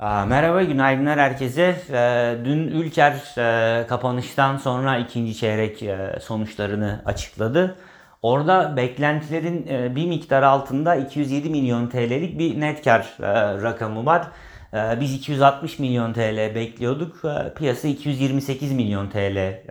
Merhaba, günaydınlar herkese. Ee, Dün Ülker e, kapanıştan sonra ikinci çeyrek e, sonuçlarını açıkladı. Orada beklentilerin e, bir miktar altında 207 milyon TL'lik bir net kar rakamı var. Biz 260 milyon TL bekliyorduk. Piyasa 228 milyon TL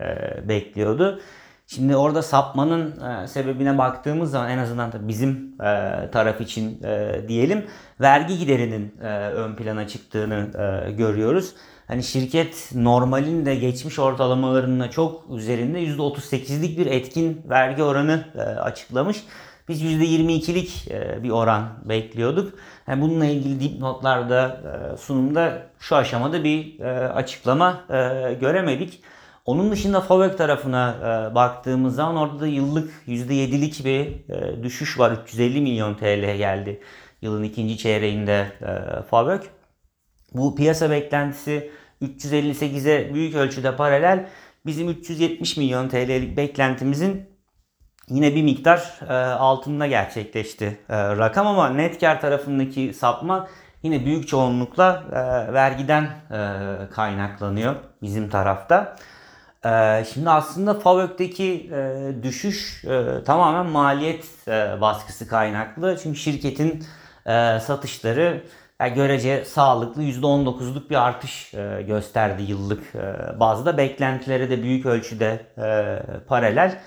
bekliyordu. Şimdi orada sapmanın e, sebebine baktığımız zaman en azından tabii bizim e, taraf için e, diyelim vergi giderinin e, ön plana çıktığını e, görüyoruz. Hani şirket normalin de geçmiş ortalamalarına çok üzerinde %38'lik bir etkin vergi oranı e, açıklamış. Biz %22'lik e, bir oran bekliyorduk. Yani bununla ilgili dipnotlarda e, sunumda şu aşamada bir e, açıklama e, göremedik. Onun dışında FAVÖK tarafına e, baktığımız zaman orada da yıllık %7'lik bir e, düşüş var. 350 milyon TL geldi yılın ikinci çeyreğinde e, FAVÖK. Bu piyasa beklentisi 358'e büyük ölçüde paralel. Bizim 370 milyon TL'lik beklentimizin yine bir miktar e, altında gerçekleşti e, rakam ama net kar tarafındaki sapma yine büyük çoğunlukla e, vergiden e, kaynaklanıyor bizim tarafta. Ee, Şimdi aslında FAVÖK'teki e, düşüş e, tamamen maliyet e, baskısı kaynaklı. Çünkü şirketin satışları görece sağlıklı %19'luk bir artış gösterdi yıllık e, bazda. Beklentilere de büyük ölçüde paralel.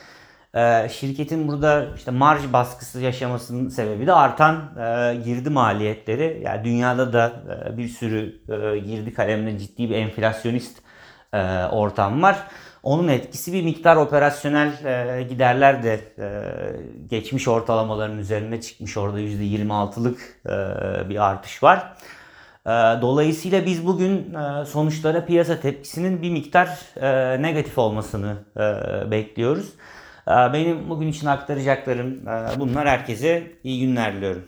Şirketin burada işte marj baskısı yaşamasının sebebi de artan girdi maliyetleri. Yani dünyada da bir sürü girdi kaleminde ciddi bir enflasyonist e, ortam var. Onun etkisi bir miktar operasyonel e, giderler de e, geçmiş ortalamaların üzerine çıkmış. Orada %26'lık e, bir artış var. E, dolayısıyla biz bugün e, sonuçlara piyasa tepkisinin bir miktar e, negatif olmasını e, bekliyoruz. E, benim bugün için aktaracaklarım e, bunlar. Herkese iyi günler diliyorum.